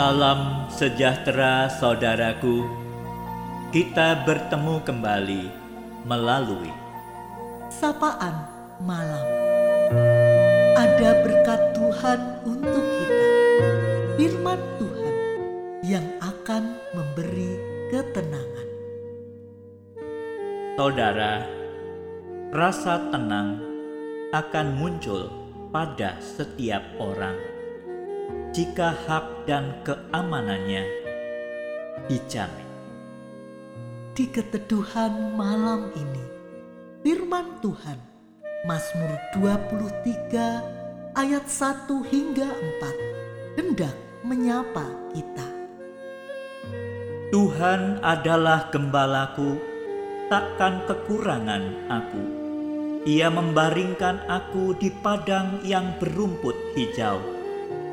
Salam sejahtera saudaraku. Kita bertemu kembali melalui sapaan malam. Ada berkat Tuhan untuk kita. Firman Tuhan yang akan memberi ketenangan. saudara. Rasa tenang akan muncul pada setiap orang jika hak dan keamanannya dijamin. Di keteduhan malam ini, firman Tuhan, Mazmur 23 ayat 1 hingga 4 hendak menyapa kita. Tuhan adalah gembalaku, takkan kekurangan aku. Ia membaringkan aku di padang yang berumput hijau.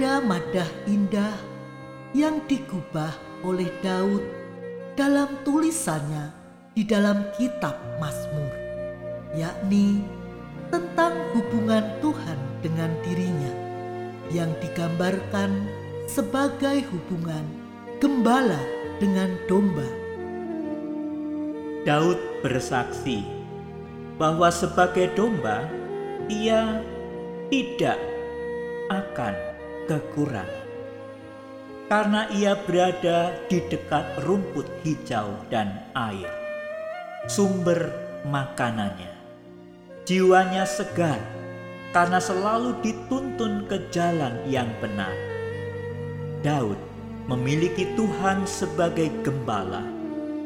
Ada madah indah yang digubah oleh Daud dalam tulisannya di dalam kitab Mazmur, yakni tentang hubungan Tuhan dengan dirinya yang digambarkan sebagai hubungan gembala dengan domba. Daud bersaksi bahwa sebagai domba ia tidak akan kekurangan. Karena ia berada di dekat rumput hijau dan air, sumber makanannya. Jiwanya segar karena selalu dituntun ke jalan yang benar. Daud memiliki Tuhan sebagai gembala,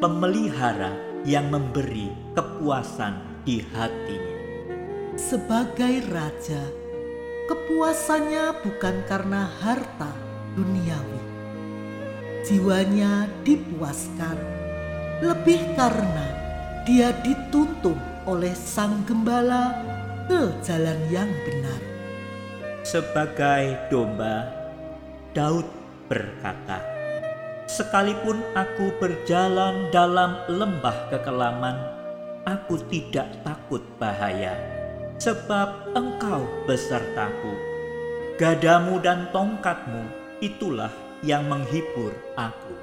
pemelihara yang memberi kepuasan di hatinya. Sebagai raja, kepuasannya bukan karena harta duniawi. Jiwanya dipuaskan lebih karena dia dituntun oleh sang gembala ke jalan yang benar. Sebagai domba, Daud berkata, "Sekalipun aku berjalan dalam lembah kekelaman, aku tidak takut bahaya, sebab Engkau besertaku. Gadamu dan tongkatmu itulah yang menghibur aku."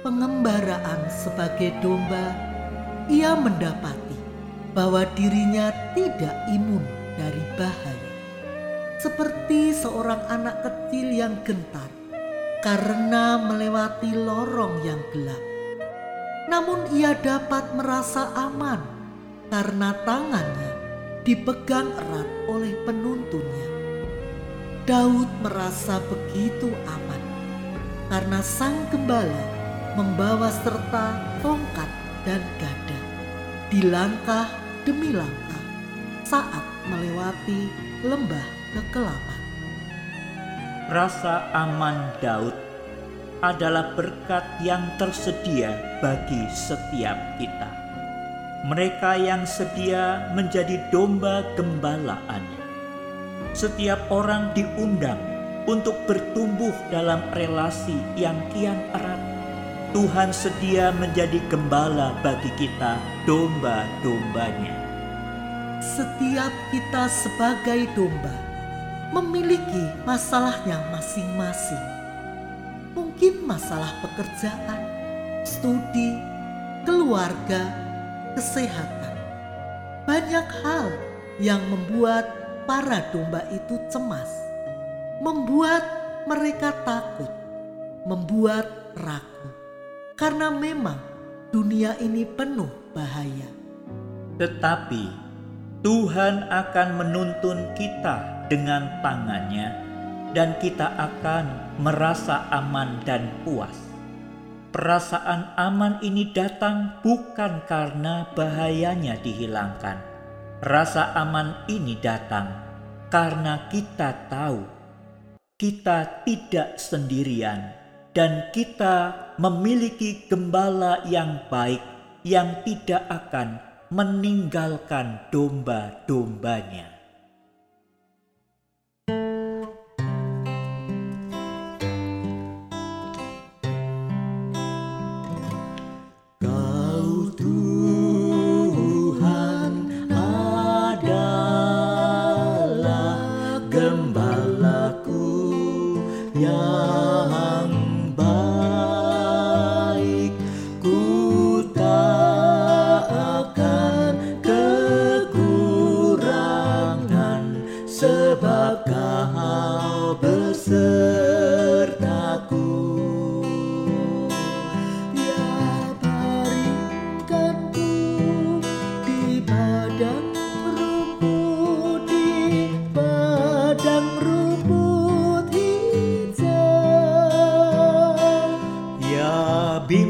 Pengembaraan sebagai domba, ia mendapati bahwa dirinya tidak imun dari bahaya. Seperti seorang anak kecil yang gentar karena melewati lorong yang gelap. Namun ia dapat merasa aman karena tangannya dipegang erat oleh penuntunnya. Daud merasa begitu aman karena sang gembala membawa serta tongkat dan gada di langkah demi langkah saat melewati lembah kekelaman. Rasa aman Daud adalah berkat yang tersedia bagi setiap kita. Mereka yang sedia menjadi domba gembalaannya. Setiap orang diundang untuk bertumbuh dalam relasi yang kian erat. Tuhan sedia menjadi gembala bagi kita, domba-dombanya. Setiap kita sebagai domba memiliki masalahnya masing-masing. Mungkin masalah pekerjaan, studi, keluarga, kesehatan. Banyak hal yang membuat para domba itu cemas, membuat mereka takut, membuat ragu. Karena memang dunia ini penuh bahaya. Tetapi Tuhan akan menuntun kita dengan tangannya dan kita akan merasa aman dan puas. Perasaan aman ini datang bukan karena bahayanya dihilangkan. Rasa aman ini datang karena kita tahu kita tidak sendirian dan kita memiliki gembala yang baik yang tidak akan meninggalkan domba-dombanya. 呀。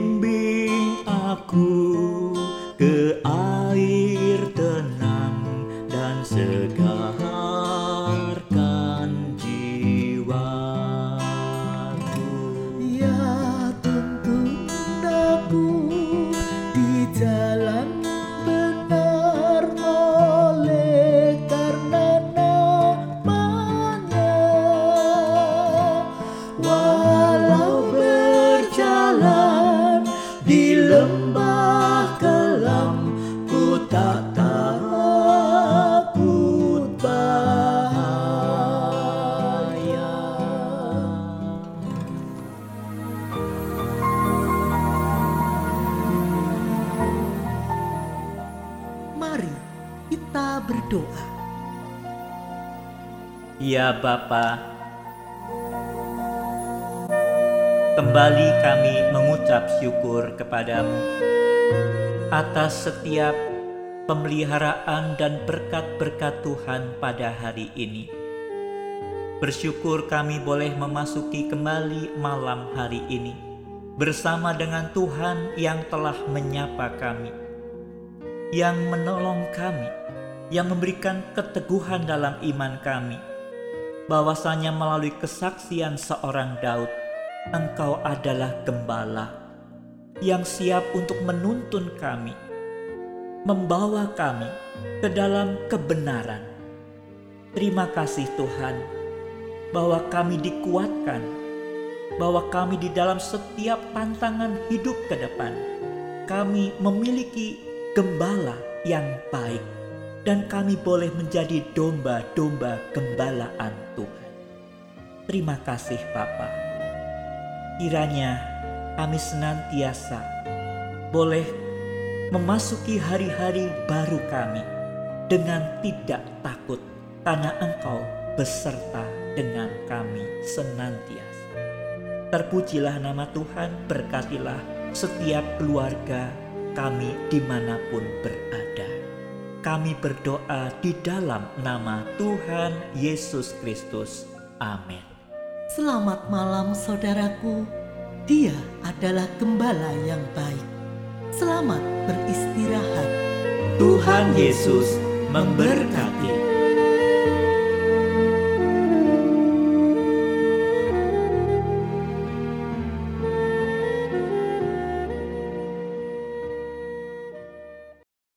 bimbing aku. Berdoa. Ya Bapa, kembali kami mengucap syukur kepadamu atas setiap pemeliharaan dan berkat-berkat Tuhan pada hari ini. Bersyukur kami boleh memasuki kembali malam hari ini bersama dengan Tuhan yang telah menyapa kami, yang menolong kami yang memberikan keteguhan dalam iman kami, bahwasanya melalui kesaksian seorang Daud, Engkau adalah gembala yang siap untuk menuntun kami, membawa kami ke dalam kebenaran. Terima kasih Tuhan, bahwa kami dikuatkan, bahwa kami di dalam setiap tantangan hidup ke depan, kami memiliki gembala yang baik dan kami boleh menjadi domba-domba gembalaan Tuhan. Terima kasih Bapa. Kiranya kami senantiasa boleh memasuki hari-hari baru kami dengan tidak takut karena Engkau beserta dengan kami senantiasa. Terpujilah nama Tuhan, berkatilah setiap keluarga kami di mana pun berada. Kami berdoa di dalam nama Tuhan Yesus Kristus. Amin. Selamat malam saudaraku. Dia adalah gembala yang baik. Selamat beristirahat. Tuhan Yesus memberkati.